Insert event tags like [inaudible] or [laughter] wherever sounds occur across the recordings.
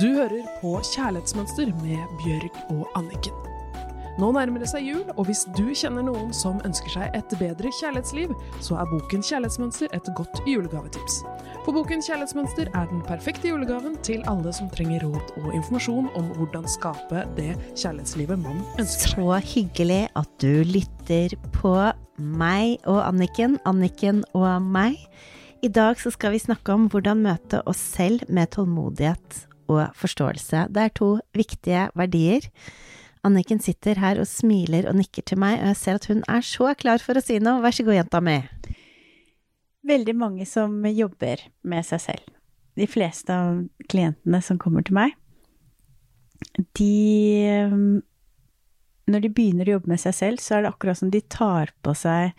Du hører på Kjærlighetsmønster med Bjørg og Anniken. Nå nærmer det seg jul, og hvis du kjenner noen som ønsker seg et bedre kjærlighetsliv, så er boken Kjærlighetsmønster et godt julegavetips. For boken Kjærlighetsmønster er den perfekte julegaven til alle som trenger råd og informasjon om hvordan skape det kjærlighetslivet man ønsker seg. Så hyggelig at du lytter på meg og Anniken, Anniken og meg. I dag skal vi snakke om hvordan møte oss selv med tålmodighet og forståelse. Det er to viktige verdier. Anniken sitter her og smiler og nikker til meg, og jeg ser at hun er så klar for å si noe. Vær så god, jenta mi. Veldig mange som jobber med seg selv. De fleste av klientene som kommer til meg, de Når de begynner å jobbe med seg selv, så er det akkurat som de tar på seg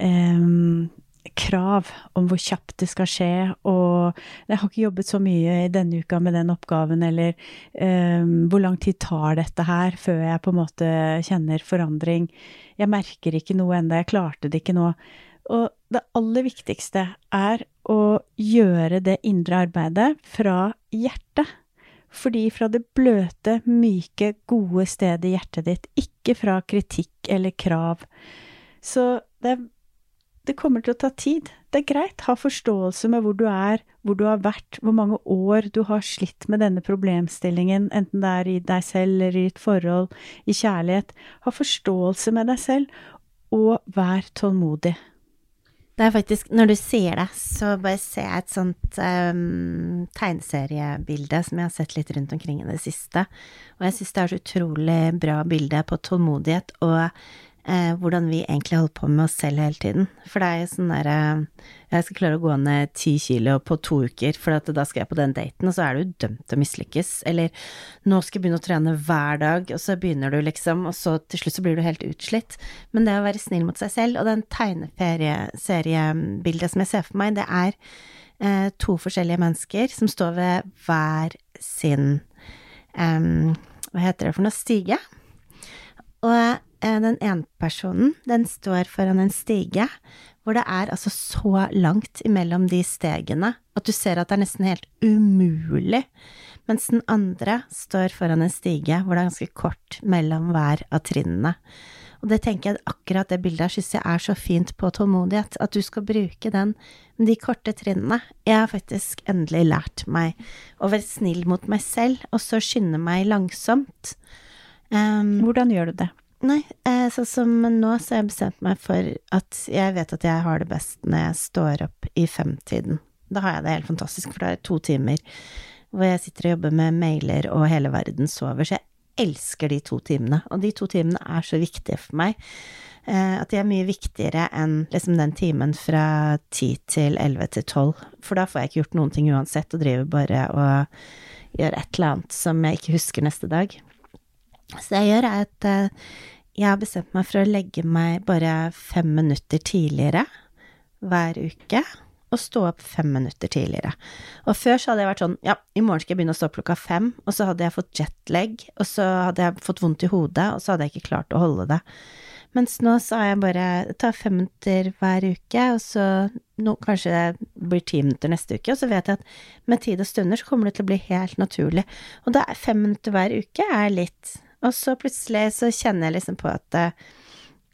um, krav om hvor kjapt det skal skje, og 'jeg har ikke jobbet så mye i denne uka med den oppgaven', eller um, 'hvor lang tid tar dette her før jeg på en måte kjenner forandring', 'jeg merker ikke noe ennå, jeg klarte det ikke nå'. Og det aller viktigste er å gjøre det indre arbeidet fra hjertet. Fordi fra det bløte, myke, gode stedet i hjertet ditt, ikke fra kritikk eller krav. Så det er det kommer til å ta tid. Det er greit, ha forståelse med hvor du er, hvor du har vært, hvor mange år du har slitt med denne problemstillingen, enten det er i deg selv eller i et forhold, i kjærlighet. Ha forståelse med deg selv, og vær tålmodig. Det er faktisk, når du sier det, så bare ser jeg et sånt um, tegneseriebilde som jeg har sett litt rundt omkring i det siste, og jeg syns det er et utrolig bra bilde på tålmodighet og eh, hvordan vi egentlig holder på med oss selv hele tiden. For det er jo sånn derre eh, Jeg skal klare å gå ned ti kilo på to uker, for da skal jeg på den daten, og så er du dømt til å mislykkes. Eller nå skal jeg begynne å trene hver dag, og så begynner du liksom, og så til slutt så blir du helt utslitt. Men det å være snill mot seg selv, og den tegneseriebildet som jeg ser for meg, det er eh, to forskjellige mennesker som står ved hver sin eh, Hva heter det for noe? Stige. Og den ene personen, den står foran en stige hvor det er altså så langt imellom de stegene at du ser at det er nesten helt umulig, mens den andre står foran en stige hvor det er ganske kort mellom hver av trinnene. Og det tenker jeg akkurat det bildet her syns jeg er så fint på tålmodighet, at du skal bruke den, de korte trinnene. Jeg har faktisk endelig lært meg å være snill mot meg selv, og så skynde meg langsomt. Um, Hvordan gjør du det? Nei, eh, sånn som nå så har jeg bestemt meg for at jeg vet at jeg har det best når jeg står opp i femtiden. Da har jeg det helt fantastisk, for da er det to timer hvor jeg sitter og jobber med mailer og hele verden sover, så jeg elsker de to timene. Og de to timene er så viktige for meg eh, at de er mye viktigere enn liksom den timen fra ti til elleve til tolv, for da får jeg ikke gjort noen ting uansett, og driver bare og gjør et eller annet som jeg ikke husker neste dag. Så det jeg gjør, er at eh, jeg har bestemt meg for å legge meg bare fem minutter tidligere hver uke, og stå opp fem minutter tidligere. Og før så hadde jeg vært sånn, ja, i morgen skal jeg begynne å stå opp klokka fem, og så hadde jeg fått jetlag, og så hadde jeg fått vondt i hodet, og så hadde jeg ikke klart å holde det. Mens nå så har jeg bare tar fem minutter hver uke, og så no, kanskje det blir ti minutter neste uke, og så vet jeg at med tid og stunder så kommer det til å bli helt naturlig. Og da fem minutter hver uke er litt og så plutselig så kjenner jeg liksom på at, eh,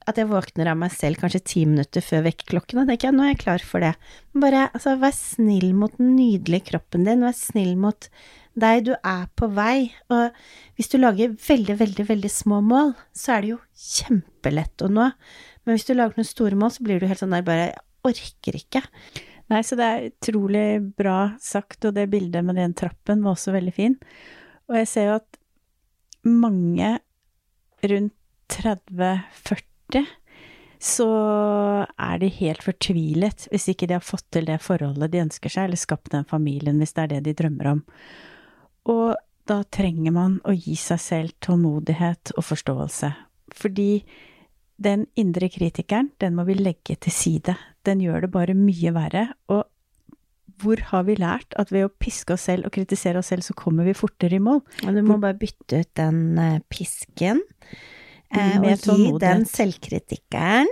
at jeg våkner av meg selv kanskje ti minutter før vekkerklokken, og tenker jeg nå er jeg klar for det. Bare altså, vær snill mot den nydelige kroppen din, vær snill mot deg, du er på vei, og hvis du lager veldig, veldig, veldig små mål, så er det jo kjempelett å nå, men hvis du lager noen store mål, så blir du helt sånn der bare jeg orker ikke. Nei, så det er utrolig bra sagt, og det bildet med den trappen var også veldig fin. Og jeg ser jo at mange rundt 30-40 så er de helt fortvilet hvis ikke de har fått til det forholdet de ønsker seg, eller skapt den familien, hvis det er det de drømmer om. Og da trenger man å gi seg selv tålmodighet og forståelse. Fordi den indre kritikeren, den må vi legge til side. Den gjør det bare mye verre. Og hvor har vi lært at ved å piske oss selv og kritisere oss selv, så kommer vi fortere i mål? Ja, du må bare bytte ut den uh, pisken, uh, og gi den selvkritikkeren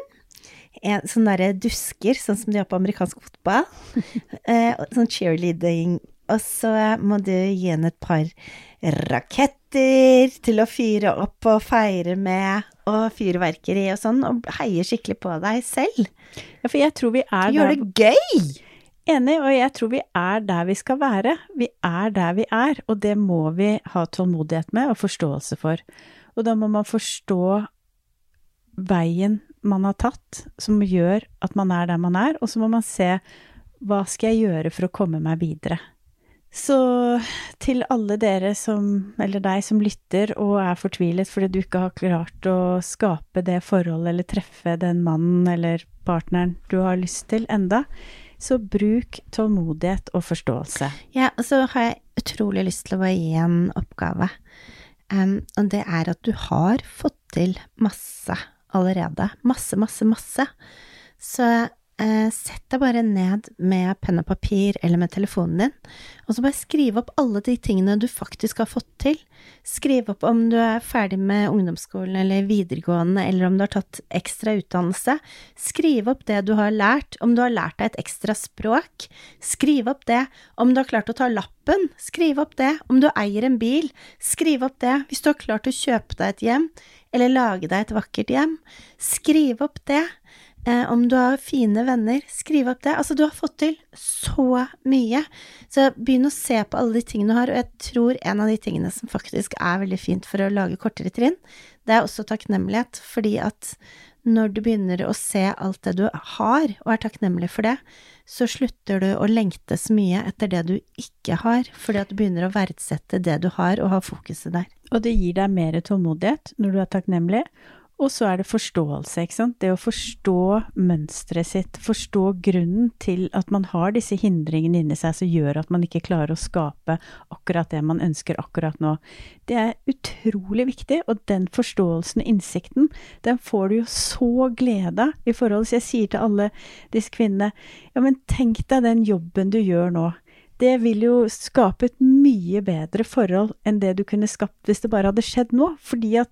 en, sånne derre dusker, sånn som de har på amerikansk fotball. [laughs] uh, sånn cheerleading og så må du gi henne et par raketter til å fyre opp og feire med, og fyrverkeri og sånn, og heie skikkelig på deg selv. Ja, for jeg tror vi er Gjør det gøy! Enig, og jeg tror vi er der vi skal være. Vi er der vi er, og det må vi ha tålmodighet med og forståelse for. Og da må man forstå veien man har tatt, som gjør at man er der man er, og så må man se hva skal jeg gjøre for å komme meg videre. Så til alle dere som, eller deg som lytter og er fortvilet fordi du ikke har klart å skape det forholdet eller treffe den mannen eller partneren du har lyst til enda, så bruk tålmodighet og forståelse. Ja, og så har jeg utrolig lyst til å gi en oppgave. Um, og det er at du har fått til masse allerede. Masse, masse, masse. Så sett deg bare ned med penn og papir eller med telefonen din, og så bare skriv opp alle de tingene du faktisk har fått til. Skriv opp om du er ferdig med ungdomsskolen eller videregående, eller om du har tatt ekstra utdannelse. Skriv opp det du har lært, om du har lært deg et ekstra språk. Skriv opp det om du har klart å ta lappen. Skriv opp det om du eier en bil. Skriv opp det hvis du har klart å kjøpe deg et hjem, eller lage deg et vakkert hjem. Skriv opp det. Eh, om du har fine venner, skriv opp det. Altså, du har fått til så mye. Så begynn å se på alle de tingene du har, og jeg tror en av de tingene som faktisk er veldig fint for å lage kortere trinn, det er også takknemlighet, fordi at når du begynner å se alt det du har, og er takknemlig for det, så slutter du å lengte så mye etter det du ikke har, fordi at du begynner å verdsette det du har, og ha fokuset der. Og det gir deg mer tålmodighet når du er takknemlig, og så er det forståelse, ikke sant. Det å forstå mønsteret sitt, forstå grunnen til at man har disse hindringene inni seg som gjør at man ikke klarer å skape akkurat det man ønsker akkurat nå. Det er utrolig viktig, og den forståelsen og innsikten, den får du jo så glede av i forhold Så jeg sier til alle disse kvinnene, ja, men tenk deg den jobben du gjør nå det vil jo skape et mye bedre forhold enn det du kunne skapt hvis det bare hadde skjedd nå. Fordi at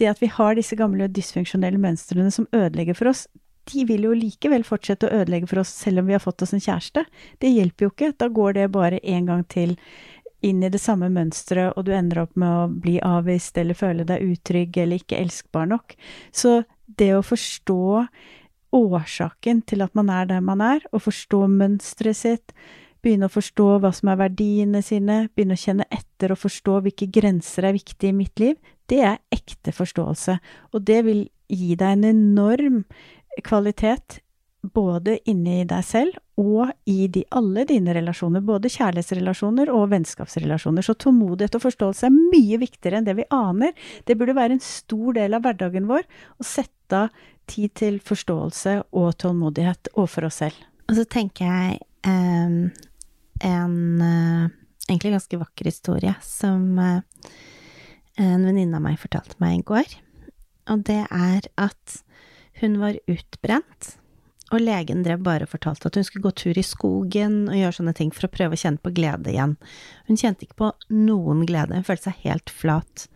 det at vi har disse gamle dysfunksjonelle mønstrene som ødelegger for oss, de vil jo likevel fortsette å ødelegge for oss selv om vi har fått oss en kjæreste. Det hjelper jo ikke. Da går det bare en gang til inn i det samme mønsteret, og du ender opp med å bli avvist eller føle deg utrygg eller ikke elskbar nok. Så det å forstå årsaken til at man er der man er, og forstå mønsteret sitt, begynne å forstå hva som er verdiene sine, begynne å kjenne etter og forstå hvilke grenser er viktige i mitt liv, det er ekte forståelse. Og det vil gi deg en enorm kvalitet både inni deg selv og i de, alle dine relasjoner, både kjærlighetsrelasjoner og vennskapsrelasjoner. Så tålmodighet og forståelse er mye viktigere enn det vi aner. Det burde være en stor del av hverdagen vår å sette av tid til forståelse og tålmodighet overfor oss selv. Og så tenker jeg um en uh, egentlig ganske vakker historie som uh, en venninne av meg fortalte meg i går. Og det er at hun var utbrent, og legen drev bare og fortalte at hun skulle gå tur i skogen og gjøre sånne ting for å prøve å kjenne på glede igjen. Hun kjente ikke på noen glede, hun følte seg helt flat.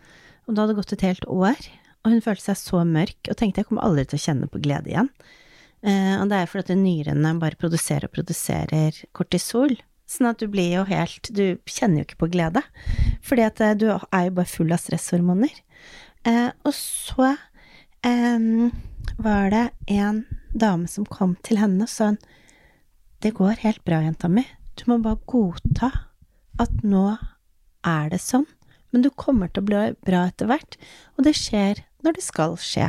Og det hadde gått et helt år, og hun følte seg så mørk og tenkte jeg kommer aldri til å kjenne på glede igjen. Uh, og det er fordi nyrene bare produserer og produserer kortisol, Sånn at du blir jo helt Du kjenner jo ikke på glede. Fordi at eh, du er jo bare full av stresshormoner. Eh, og så eh, var det en dame som kom til henne og sa Det går helt bra, jenta mi. Du må bare godta at nå er det sånn. Men du kommer til å bli bra etter hvert, og det skjer når det skal skje.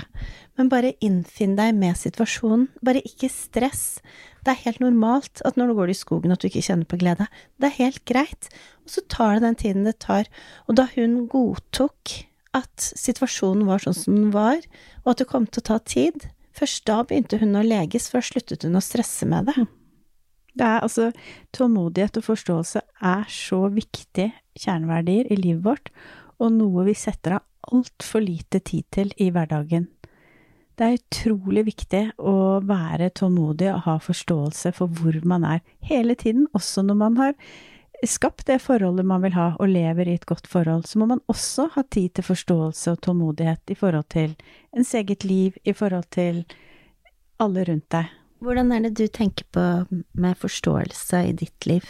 Men bare innfinn deg med situasjonen. Bare ikke stress. Det er helt normalt at når du går i skogen at du ikke kjenner på glede. Det er helt greit. Og så tar det den tiden det tar. Og da hun godtok at situasjonen var sånn som den var, og at det kom til å ta tid, først da begynte hun å leges, først sluttet hun å stresse med det. Det er altså Tålmodighet og forståelse er så viktige kjerneverdier i livet vårt, og noe vi setter av altfor lite tid til i hverdagen. Det er utrolig viktig å være tålmodig og ha forståelse for hvor man er hele tiden, også når man har skapt det forholdet man vil ha og lever i et godt forhold, så må man også ha tid til forståelse og tålmodighet i forhold til ens eget liv, i forhold til alle rundt deg. Hvordan er det du tenker på med forståelse i ditt liv?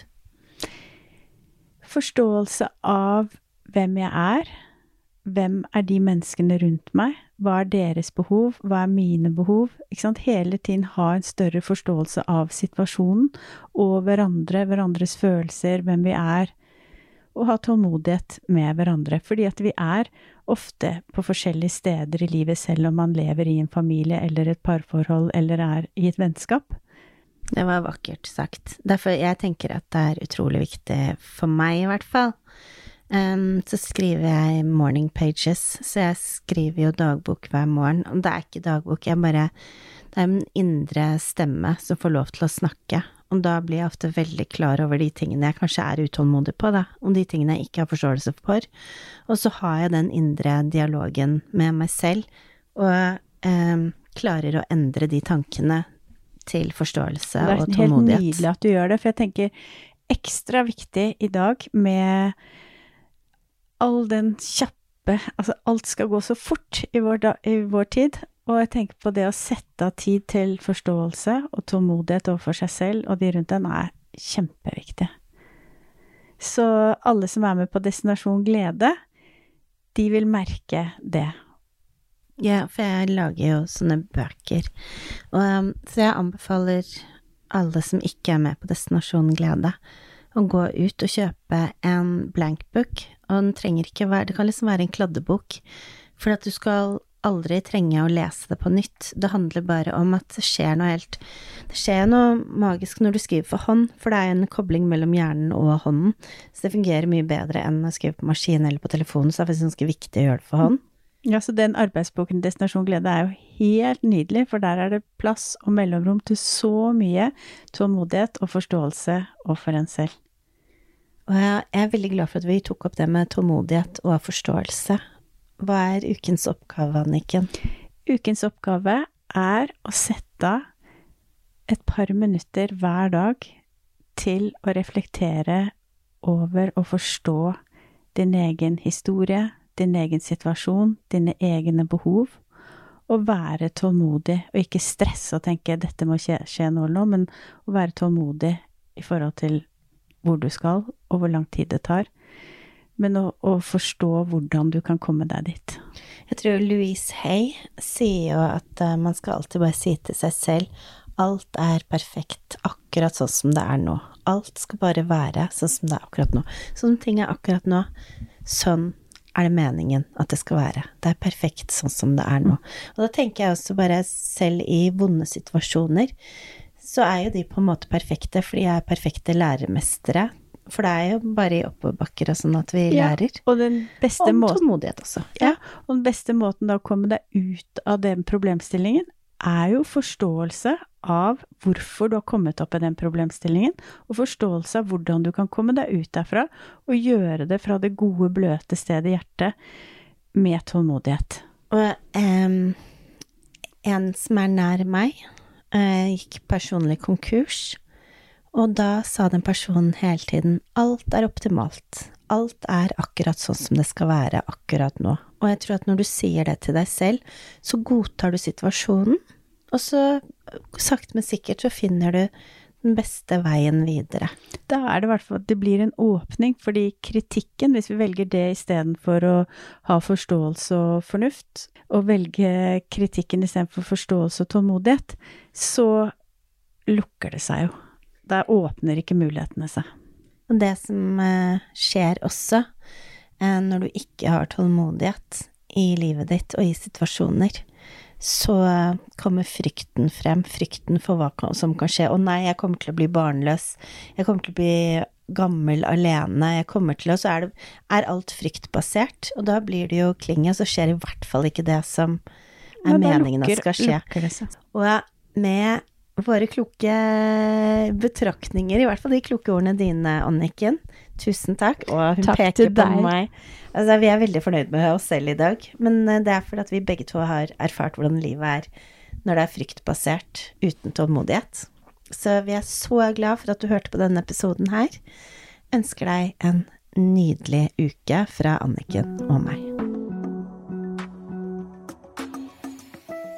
forståelse av hvem jeg er. Hvem er de menneskene rundt meg? Hva er deres behov? Hva er mine behov? Ikke sant? Hele tiden ha en større forståelse av situasjonen og hverandre, hverandres følelser, hvem vi er. Og ha tålmodighet med hverandre. Fordi at vi er ofte på forskjellige steder i livet, selv om man lever i en familie eller et parforhold eller er i et vennskap. Det var vakkert sagt. Derfor jeg tenker at det er utrolig viktig, for meg i hvert fall. Um, så skriver jeg morning pages, så jeg skriver jo dagbok hver morgen. Og det er ikke dagbok, jeg bare Det er en indre stemme som får lov til å snakke. Og da blir jeg ofte veldig klar over de tingene jeg kanskje er utålmodig på, da, og de tingene jeg ikke har forståelse for. Og så har jeg den indre dialogen med meg selv, og um, klarer å endre de tankene til forståelse og tålmodighet. Det er helt nydelig at du gjør det, for jeg tenker ekstra viktig i dag med all den kjappe Altså, alt skal gå så fort i vår, da, i vår tid. Og jeg tenker på det å sette av tid til forståelse og tålmodighet overfor seg selv og de rundt en, er kjempeviktig. Så alle som er med på Destinasjon glede, de vil merke det. Ja, for jeg lager jo sånne bøker. Og, um, så jeg anbefaler alle som ikke er med på Destinasjon Glede, å gå ut og kjøpe en blankbook. Og den trenger ikke være Det kan liksom være en kladdebok. For at du skal aldri trenge å lese det på nytt. Det handler bare om at det skjer noe helt Det skjer noe magisk når du skriver for hånd, for det er en kobling mellom hjernen og hånden. Så det fungerer mye bedre enn å skrive på maskin eller på telefonen, så det er faktisk ganske viktig å gjøre det for hånd. Ja, så den arbeidsboken Destinasjon glede er jo helt nydelig, for der er det plass og mellomrom til så mye tålmodighet og forståelse overfor en selv. Og jeg er veldig glad for at vi tok opp det med tålmodighet og forståelse. Hva er ukens oppgave, Anniken? Ukens oppgave er å sette av et par minutter hver dag til å reflektere over og forstå din egen historie, din egen situasjon, dine egne behov, og være tålmodig, og ikke stresse og tenke 'dette må skje, skje nå nå', men å være tålmodig i forhold til hvor du skal, og hvor lang tid det tar. Men å, å forstå hvordan du kan komme deg dit. Jeg tror Louise Hay sier jo at uh, man skal alltid bare si til seg selv alt er perfekt akkurat sånn som det er nå. Alt skal bare være sånn som det er akkurat nå. Sånn ting er akkurat nå. Sånn er det meningen at det skal være. Det er perfekt sånn som det er nå. Og da tenker jeg også bare selv i vonde situasjoner, så er jo de på en måte perfekte, fordi jeg er perfekte læremestere. For det er jo bare i oppoverbakker og sånn at vi ja, lærer. Og den beste og måten tålmodighet også. Ja, og den beste måten da å komme deg ut av den problemstillingen, er jo forståelse av hvorfor du har kommet opp i den problemstillingen, og forståelse av hvordan du kan komme deg ut derfra, og gjøre det fra det gode, bløte stedet i hjertet, med tålmodighet. Og um, en som er nær meg, uh, gikk personlig konkurs, og da sa den personen hele tiden alt er optimalt, alt er akkurat sånn som det skal være akkurat nå. Og jeg tror at når du sier det til deg selv, så godtar du situasjonen, og så sakte, men sikkert så finner du den beste veien videre. Da er det i hvert fall det blir en åpning, fordi kritikken, hvis vi velger det istedenfor å ha forståelse og fornuft, og velge kritikken istedenfor forståelse og tålmodighet, så lukker det seg jo. Da åpner ikke mulighetene seg. Og det som eh, skjer også, eh, når du ikke har tålmodighet i livet ditt og i situasjoner, så kommer frykten frem. Frykten for hva som kan skje. Å nei, jeg kommer til å bli barnløs. Jeg kommer til å bli gammel alene. Jeg kommer til å Så er, det, er alt fryktbasert. Og da blir det jo klinge, så skjer i hvert fall ikke det som er meningen at skal skje. Og med våre kloke betraktninger, i hvert fall de kloke ordene dine, Anniken. Tusen takk. Og hun takk peker på meg. Altså, vi er veldig fornøyd med oss selv i dag, men eh, det er fordi at vi begge to har erfart hvordan livet er når det er fryktbasert, uten tålmodighet. Så vi er så glad for at du hørte på denne episoden her. Ønsker deg en nydelig uke fra Anniken og meg.